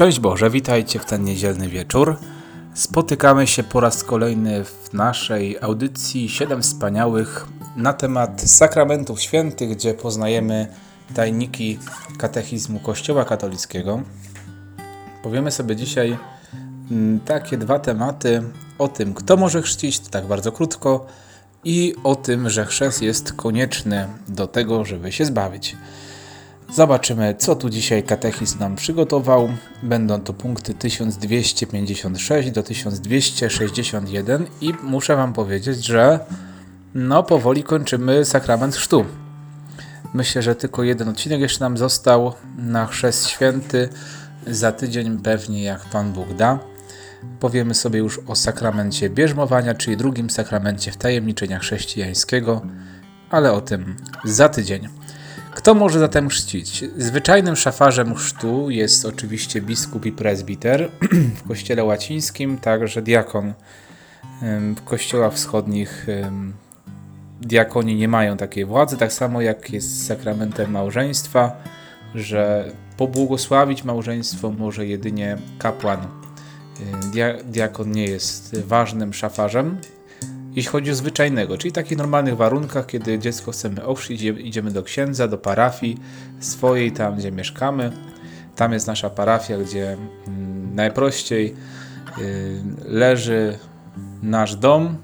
Szczęść Boże, witajcie w ten niedzielny wieczór. Spotykamy się po raz kolejny w naszej audycji Siedem Wspaniałych na temat sakramentów świętych, gdzie poznajemy tajniki katechizmu Kościoła katolickiego. Powiemy sobie dzisiaj mm, takie dwa tematy o tym, kto może chrzcić, tak bardzo krótko, i o tym, że chrzest jest konieczny do tego, żeby się zbawić. Zobaczymy, co tu dzisiaj katechizm nam przygotował. Będą to punkty 1256 do 1261 i muszę Wam powiedzieć, że no powoli kończymy sakrament chrztu. Myślę, że tylko jeden odcinek jeszcze nam został na chrzest święty. Za tydzień pewnie jak Pan Bóg da. Powiemy sobie już o sakramencie bierzmowania, czyli drugim sakramencie wtajemniczenia chrześcijańskiego, ale o tym za tydzień. Kto może zatem chrzcić? Zwyczajnym szafarzem chrztu jest oczywiście biskup i prezbiter w kościele łacińskim, także diakon. W kościołach wschodnich diakoni nie mają takiej władzy, tak samo jak jest z sakramentem małżeństwa, że pobłogosławić małżeństwo może jedynie kapłan. Diakon nie jest ważnym szafarzem, jeśli chodzi o zwyczajnego, czyli takich normalnych warunkach, kiedy dziecko chcemy ochrzcić, idziemy do księdza, do parafii swojej, tam gdzie mieszkamy. Tam jest nasza parafia, gdzie mm, najprościej y, leży nasz dom,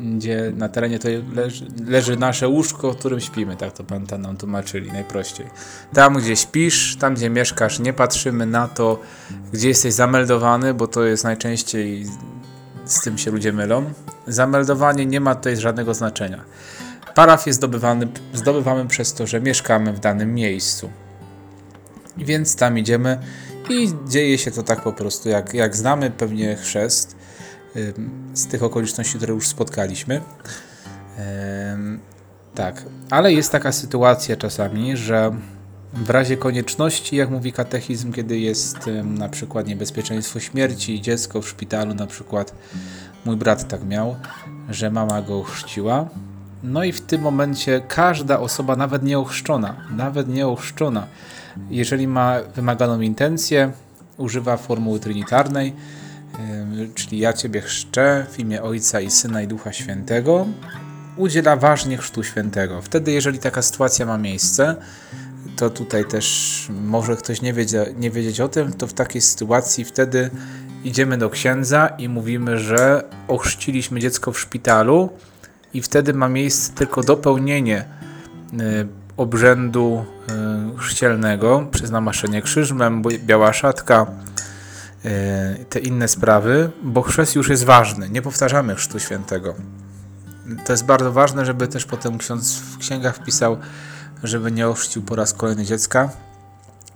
gdzie na terenie to leży, leży, nasze łóżko, w którym śpimy, tak to pan nam tłumaczyli najprościej. Tam, gdzie śpisz, tam, gdzie mieszkasz, nie patrzymy na to, gdzie jesteś zameldowany, bo to jest najczęściej z tym się ludzie mylą. Zameldowanie nie ma tutaj żadnego znaczenia. Parafię zdobywamy, zdobywamy przez to, że mieszkamy w danym miejscu. Więc tam idziemy i dzieje się to tak po prostu, jak, jak znamy pewnie chrzest z tych okoliczności, które już spotkaliśmy. Tak, ale jest taka sytuacja czasami, że w razie konieczności, jak mówi katechizm, kiedy jest na przykład niebezpieczeństwo śmierci, dziecko w szpitalu, na przykład mój brat tak miał, że mama go chrzciła. No i w tym momencie każda osoba, nawet nieochrzczona, nawet nieochrzczona, jeżeli ma wymaganą intencję, używa formuły trinitarnej, czyli ja Ciebie chrzczę w imię Ojca i Syna i Ducha Świętego, udziela ważnie chrztu świętego. Wtedy, jeżeli taka sytuacja ma miejsce, to tutaj też może ktoś nie, wiedzie, nie wiedzieć o tym, to w takiej sytuacji wtedy idziemy do księdza i mówimy, że ochrzciliśmy dziecko w szpitalu i wtedy ma miejsce tylko dopełnienie y, obrzędu y, chrzcielnego przez namaszczenie krzyżmem, biała szatka, y, te inne sprawy, bo chrzest już jest ważny. Nie powtarzamy chrztu świętego. To jest bardzo ważne, żeby też potem ksiądz w księgach wpisał żeby nie ochrzcił po raz kolejny dziecka.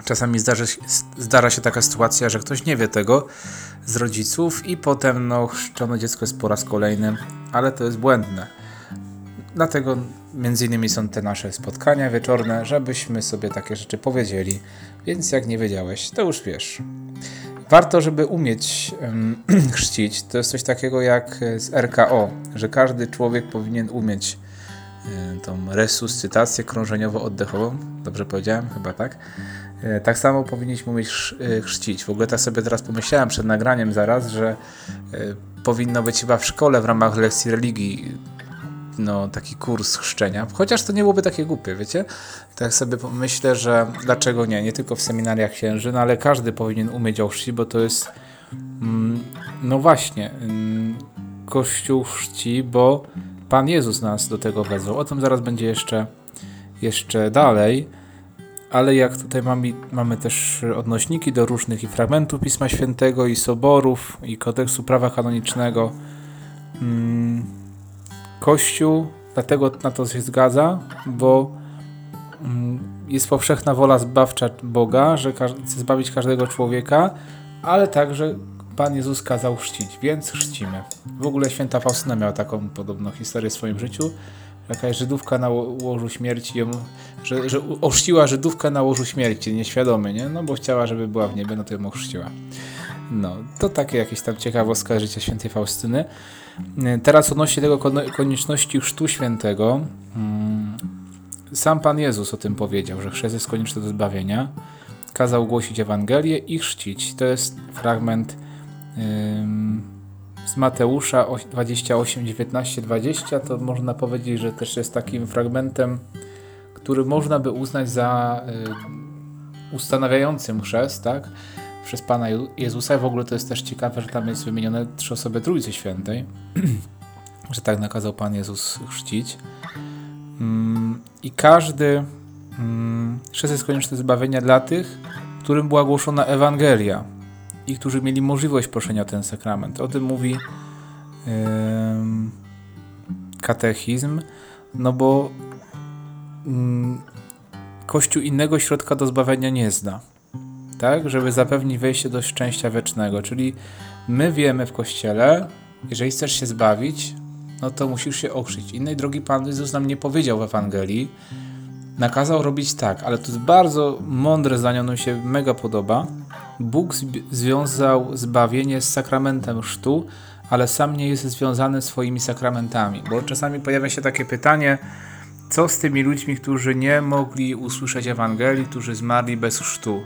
Czasami zdarza się, zdarza się taka sytuacja, że ktoś nie wie tego z rodziców i potem no, chrzczone dziecko jest po raz kolejny, ale to jest błędne. Dlatego między innymi są te nasze spotkania wieczorne, żebyśmy sobie takie rzeczy powiedzieli. Więc jak nie wiedziałeś, to już wiesz. Warto, żeby umieć um, chrzcić. To jest coś takiego jak z RKO, że każdy człowiek powinien umieć tą resuscytację krążeniowo-oddechową. Dobrze powiedziałem? Chyba tak. Y, tak samo powinniśmy umieć y, chrzcić. W ogóle tak sobie teraz pomyślałem przed nagraniem zaraz, że powinno być chyba w szkole w ramach lekcji religii no, taki kurs chrzczenia. Chociaż to nie byłoby takie głupie, wiecie? Tak sobie myślę, że dlaczego nie? Nie tylko w seminariach księży, no ale każdy powinien umieć ochrzcić, bo to jest mm, no właśnie mm, Kościół chrzci, bo Pan Jezus nas do tego wezwał. O tym zaraz będzie jeszcze, jeszcze dalej. Ale jak tutaj mamy, mamy też odnośniki do różnych i fragmentów Pisma Świętego, i soborów, i kodeksu prawa kanonicznego. Hmm, Kościół dlatego na to się zgadza, bo hmm, jest powszechna wola zbawcza Boga, że chce zbawić każdego człowieka, ale także Pan Jezus kazał chrzcić, więc chrzcimy. W ogóle święta Faustyna miała taką podobną historię w swoim życiu. Jakaś Żydówka na łożu śmierci, ją, że, że ochrzciła Żydówkę na łożu śmierci, nieświadomy, nie? No bo chciała, żeby była w niebie, no to ją ochrzciła. No, to takie jakieś tam ciekawostka życia świętej Faustyny. Teraz odnośnie tego konieczności chrztu świętego, mm, sam Pan Jezus o tym powiedział, że chrzest jest konieczny do zbawienia. kazał głosić Ewangelię i chrzcić. To jest fragment z Mateusza 28, 19, 20. To można powiedzieć, że też jest takim fragmentem, który można by uznać za y, ustanawiającym chrzest, tak? Przez Pana Jezusa. W ogóle to jest też ciekawe, że tam jest wymienione trzy osoby Trójcy Świętej, że tak nakazał Pan Jezus chrzcić. I każdy chrzest jest konieczny zbawienia dla tych, którym była głoszona Ewangelia i którzy mieli możliwość proszenia o ten sakrament. O tym mówi yy, katechizm, no bo yy, Kościół innego środka do zbawienia nie zna, tak, żeby zapewnić wejście do szczęścia wiecznego. Czyli my wiemy w Kościele, jeżeli chcesz się zbawić, no to musisz się okrzyć. Innej drogi Pan Jezus nam nie powiedział w Ewangelii. Nakazał robić tak, ale to jest bardzo mądre zdanie, ono mi się mega podoba. Bóg związał zbawienie z sakramentem chrztu, ale sam nie jest związany swoimi sakramentami. Bo czasami pojawia się takie pytanie, co z tymi ludźmi, którzy nie mogli usłyszeć Ewangelii, którzy zmarli bez chrztu?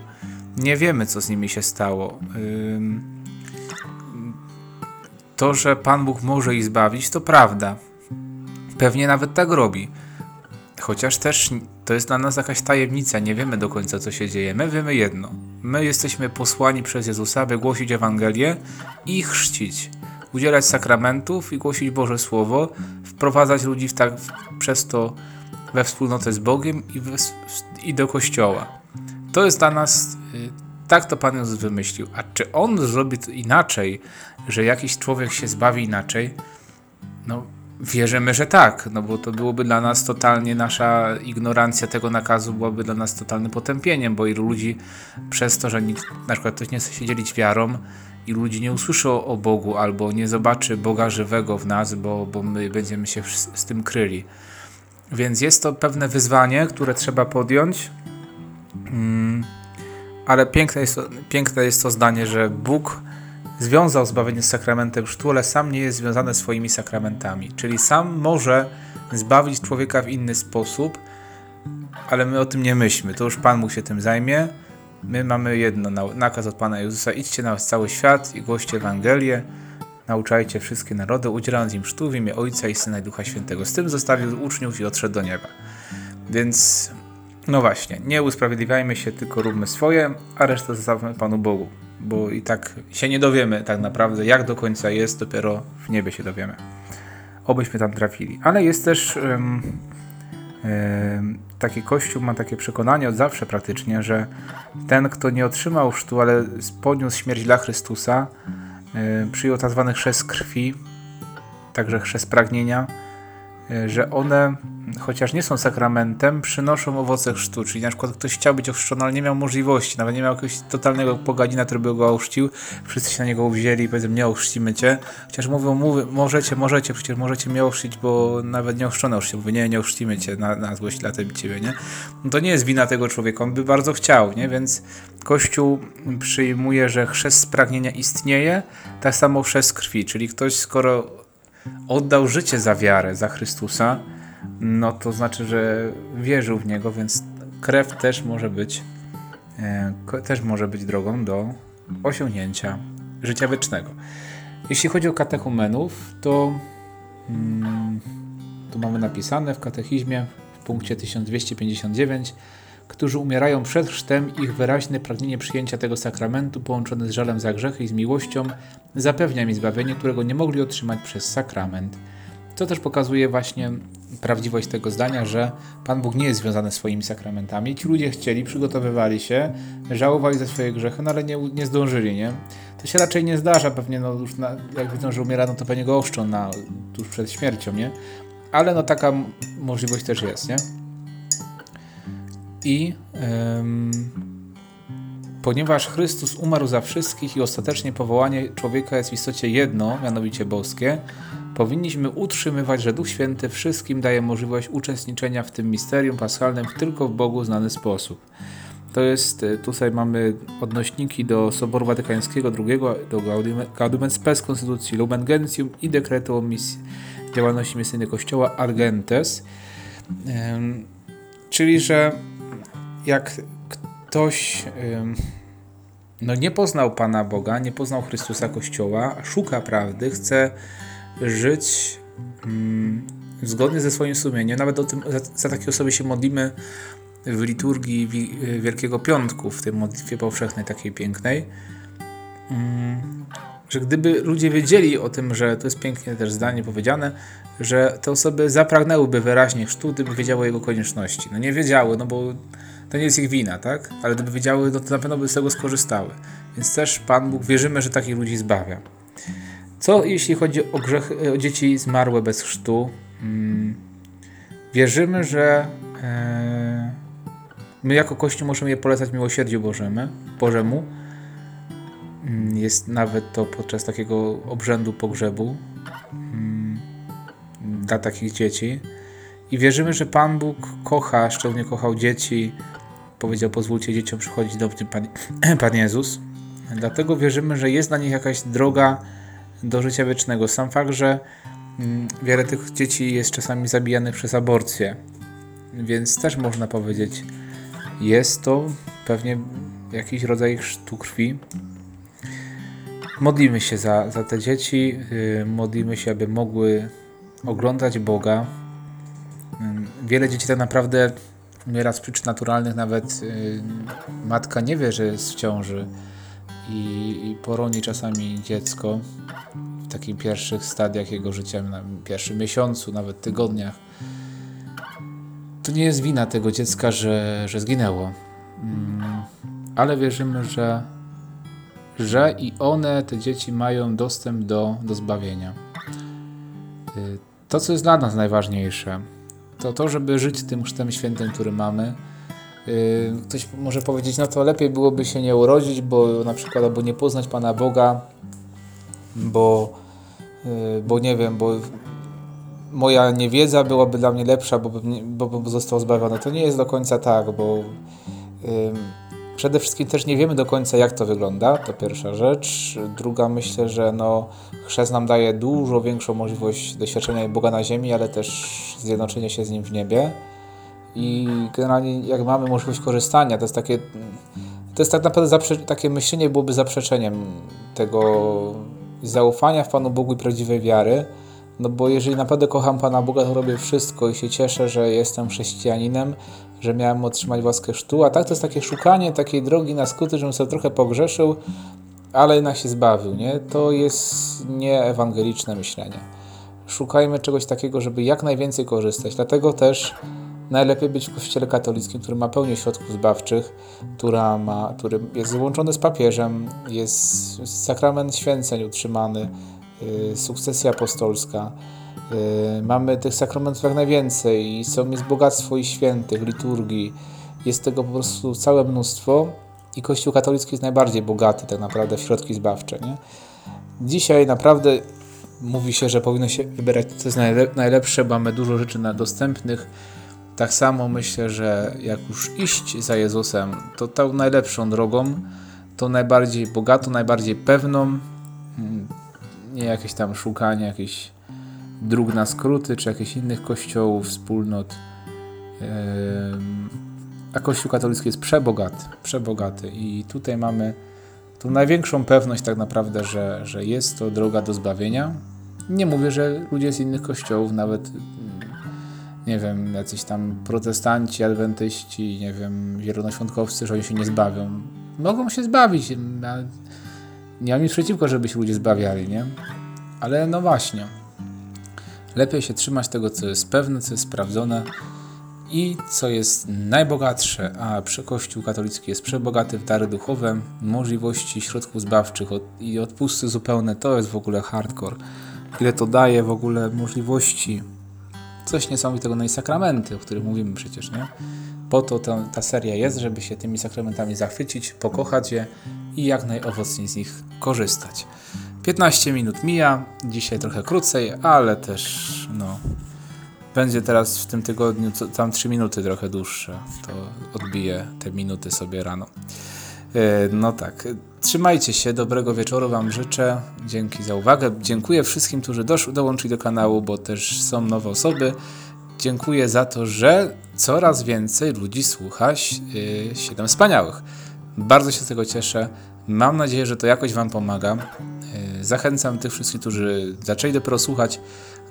Nie wiemy, co z nimi się stało. To, że Pan Bóg może ich zbawić, to prawda. Pewnie nawet tak robi. Chociaż też to jest dla nas jakaś tajemnica, nie wiemy do końca, co się dzieje. My wiemy jedno. My jesteśmy posłani przez Jezusa, by głosić Ewangelię i chrzcić, udzielać sakramentów i głosić Boże Słowo, wprowadzać ludzi w tak, przez to we wspólnotę z Bogiem i, w, i do Kościoła. To jest dla nas, y, tak to Pan Jezus wymyślił. A czy On zrobi to inaczej, że jakiś człowiek się zbawi inaczej? No, Wierzymy, że tak, no bo to byłoby dla nas totalnie, nasza ignorancja tego nakazu byłaby dla nas totalnym potępieniem, bo ilu ludzi przez to, że nikt, na przykład ktoś nie chce się dzielić wiarą, i ludzi nie usłyszy o Bogu albo nie zobaczy Boga żywego w nas, bo, bo my będziemy się z tym kryli. Więc jest to pewne wyzwanie, które trzeba podjąć. Mm, ale piękne jest, to, piękne jest to zdanie, że Bóg związał zbawienie z sakramentem chrztu, ale sam nie jest związany swoimi sakramentami. Czyli sam może zbawić człowieka w inny sposób, ale my o tym nie myślimy. To już Pan mu się tym zajmie. My mamy jedno, nakaz od Pana Jezusa, idźcie na cały świat i głoście Ewangelię, nauczajcie wszystkie narody, udzielając im chrztu w imię Ojca i Syna i Ducha Świętego. Z tym zostawił uczniów i odszedł do nieba. Więc, no właśnie, nie usprawiedliwiajmy się, tylko róbmy swoje, a resztę zostawmy Panu Bogu bo i tak się nie dowiemy tak naprawdę, jak do końca jest, dopiero w niebie się dowiemy. Obyśmy tam trafili. Ale jest też um, um, taki kościół, ma takie przekonanie od zawsze praktycznie, że ten, kto nie otrzymał chrztu, ale podniósł śmierć dla Chrystusa, um, przyjął tak zwany chrzest krwi, także chrzest pragnienia, e, że one chociaż nie są sakramentem, przynoszą owoce chrztu. Czyli na przykład ktoś chciał być ochrzczony, ale nie miał możliwości, nawet nie miał jakiegoś totalnego pogadina, który by go ochrzcił. Wszyscy się na niego uwzięli i powiedzą, nie ochrzcimy cię. Chociaż mówią, mówię, możecie, możecie, przecież możecie mnie ochrzcić, bo nawet nie ochrzczony ochrzcił. Mówi, nie, nie ochrzcimy cię na, na złość dla ciebie, nie? No to nie jest wina tego człowieka, on by bardzo chciał, nie? Więc Kościół przyjmuje, że chrzest z pragnienia istnieje, tak samo chrzest krwi, czyli ktoś skoro oddał życie za wiarę, za Chrystusa, no to znaczy, że wierzył w niego, więc krew też może być e, też może być drogą do osiągnięcia życia wiecznego. Jeśli chodzi o katechumenów, to mm, tu mamy napisane w katechizmie w punkcie 1259 którzy umierają przed chrztem, ich wyraźne pragnienie przyjęcia tego sakramentu połączone z żalem za grzechy i z miłością zapewnia mi zbawienie, którego nie mogli otrzymać przez sakrament. Co też pokazuje właśnie prawdziwość tego zdania, że Pan Bóg nie jest związany swoimi sakramentami. Ci ludzie chcieli, przygotowywali się, żałowali za swoje grzechy, no ale nie, nie zdążyli, nie? To się raczej nie zdarza, pewnie no już na, jak widzą, że umiera, no to pewnie go oszczą na, tuż przed śmiercią, nie? Ale no taka możliwość też jest, nie? I ym, ponieważ Chrystus umarł za wszystkich i ostatecznie powołanie człowieka jest w istocie jedno, mianowicie boskie, powinniśmy utrzymywać, że Duch Święty wszystkim daje możliwość uczestniczenia w tym misterium paschalnym w tylko w Bogu znany sposób. To jest, e, tutaj mamy odnośniki do Soboru Watykańskiego II, do Gaudium Spes Konstytucji Lumen Gentium i dekretu o misji, działalności misyjnej Kościoła Argentes. Czyli, że jak ktoś no, nie poznał Pana Boga, nie poznał Chrystusa Kościoła, szuka prawdy, chce żyć zgodnie ze swoim sumieniem. Nawet o tym, za, za takie osoby się modlimy w liturgii Wielkiego Piątku, w tej modlitwie powszechnej, takiej pięknej. Że gdyby ludzie wiedzieli o tym, że to jest pięknie też zdanie powiedziane, że te osoby zapragnęłyby wyraźnie chrztu, gdyby wiedziały jego konieczności. No nie wiedziały, no bo to nie jest ich wina, tak? Ale gdyby wiedziały, no to na pewno by z tego skorzystały. Więc też Pan Bóg, wierzymy, że takich ludzi zbawia. Co jeśli chodzi o, grzech, o dzieci zmarłe bez chrztu? Hmm. Wierzymy, że e, my jako Kościół możemy je polecać miłosierdziu Bożemu, Bożemu. Hmm, jest nawet to podczas takiego obrzędu pogrzebu dla takich dzieci. I wierzymy, że Pan Bóg kocha, szczególnie kochał dzieci. Powiedział: Pozwólcie dzieciom przychodzić do mnie, Pan, Pan Jezus. Dlatego wierzymy, że jest dla nich jakaś droga do życia wiecznego. Sam fakt, że mm, wiele tych dzieci jest czasami zabijanych przez aborcję, więc też można powiedzieć, jest to pewnie jakiś rodzaj chrztu krwi. Modlimy się za, za te dzieci, yy, modlimy się, aby mogły oglądać Boga. Wiele dzieci tak naprawdę umiera z przyczyn naturalnych, nawet y, matka nie wie, że jest w ciąży i, poroni czasami dziecko w takich pierwszych stadiach jego życia, na pierwszym miesiącu, nawet tygodniach. To nie jest wina tego dziecka, że, że zginęło. Mm, ale wierzymy, że, że i one, te dzieci, mają dostęp do, do zbawienia. Y, to, co jest dla nas najważniejsze, to to, żeby żyć tym chrztem świętym, który mamy. Yy, ktoś może powiedzieć, no to lepiej byłoby się nie urodzić, bo na przykład albo nie poznać Pana Boga, bo, yy, bo nie wiem, bo moja niewiedza byłaby dla mnie lepsza, bo bym, bo bym został zbawiony. To nie jest do końca tak, bo Przede wszystkim też nie wiemy do końca, jak to wygląda, to pierwsza rzecz. Druga, myślę, że no, chrzest nam daje dużo większą możliwość doświadczenia Boga na ziemi, ale też zjednoczenia się z Nim w niebie. I generalnie, jak mamy możliwość korzystania, to jest takie, to jest tak naprawdę takie myślenie byłoby zaprzeczeniem tego zaufania w Panu Bogu i prawdziwej wiary. No bo jeżeli naprawdę kocham Pana Boga, to robię wszystko i się cieszę, że jestem chrześcijaninem, że miałem otrzymać łaskę sztu, a tak to jest takie szukanie takiej drogi na skuty, żebym sobie trochę pogrzeszył, ale jednak się zbawił, nie? To jest nieewangeliczne myślenie. Szukajmy czegoś takiego, żeby jak najwięcej korzystać. Dlatego też najlepiej być w kościele katolickim, który ma pełnię środków zbawczych, która ma, który jest złączony z papieżem, jest sakrament święceń utrzymany, yy, sukcesja apostolska. Y, mamy tych sakramentów jak najwięcej i są, jest bogactwo i świętych, liturgii. Jest tego po prostu całe mnóstwo i Kościół katolicki jest najbardziej bogaty tak naprawdę w środki zbawcze. Nie? Dzisiaj naprawdę mówi się, że powinno się wybierać co jest najlepsze, bo mamy dużo rzeczy na dostępnych. Tak samo myślę, że jak już iść za Jezusem, to tą najlepszą drogą, tą najbardziej bogatą, najbardziej pewną, mm, nie jakieś tam szukanie jakichś dróg na skróty, czy jakichś innych kościołów, wspólnot. A Kościół katolicki jest przebogaty, przebogaty i tutaj mamy tą największą pewność tak naprawdę, że, że jest to droga do zbawienia. Nie mówię, że ludzie z innych kościołów, nawet nie wiem, jacyś tam protestanci, adwentyści, nie wiem, wielonoświątkowcy, że oni się nie zbawią. Mogą się zbawić. Nie mam nic przeciwko, żeby się ludzie zbawiali, nie? Ale no właśnie, Lepiej się trzymać tego, co jest pewne, co jest sprawdzone i co jest najbogatsze, a Kościół katolicki jest przebogaty w dary duchowe, możliwości środków zbawczych i odpusty zupełne, to jest w ogóle hardcore. Ile to daje w ogóle możliwości, coś niesamowitego, no i sakramenty, o których mówimy przecież, nie? Po to ta, ta seria jest, żeby się tymi sakramentami zachwycić, pokochać je i jak najowocniej z nich korzystać. 15 minut mija, dzisiaj trochę krócej, ale też no, będzie teraz w tym tygodniu tam 3 minuty trochę dłuższe. To odbiję te minuty sobie rano. E, no tak, trzymajcie się, dobrego wieczoru Wam życzę. Dzięki za uwagę. Dziękuję wszystkim, którzy dołączyli do kanału, bo też są nowe osoby. dziękuję za to, że coraz więcej ludzi słucha yy, Siedem Wspaniałych. Bardzo się z tego cieszę. Mam nadzieję, że to jakoś Wam pomaga. Yy, Zachęcam tych wszystkich, którzy zaczęli dopiero słuchać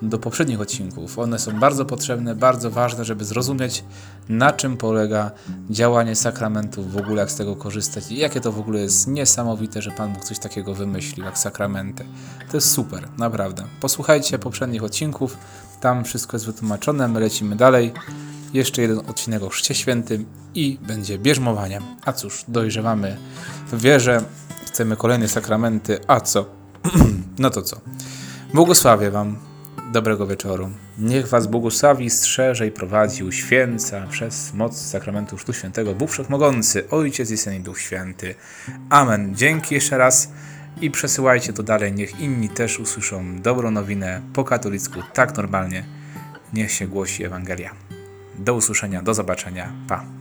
do poprzednich odcinków. One są bardzo potrzebne, bardzo ważne, żeby zrozumieć, na czym polega działanie sakramentów, w ogóle jak z tego korzystać i jakie to w ogóle jest niesamowite, że Pan Bóg coś takiego wymyślił, jak sakramenty. To jest super, naprawdę. Posłuchajcie poprzednich odcinków, tam wszystko jest wytłumaczone, my lecimy dalej. Jeszcze jeden odcinek o Chrzcie Świętym i będzie bierzmowanie. A cóż, dojrzewamy w wierze, chcemy kolejne sakramenty, a co? no to co? Błogosławię Wam. Dobrego wieczoru. Niech Was błogosławi, strzeże i prowadzi, uświęca przez moc sakramentu Chrztu Świętego Bóg Wszechmogący, Ojciec i Syn i Duch Święty. Amen. Dzięki jeszcze raz i przesyłajcie to dalej. Niech inni też usłyszą dobrą nowinę po katolicku, tak normalnie. Niech się głosi Ewangelia. Do usłyszenia, do zobaczenia. Pa.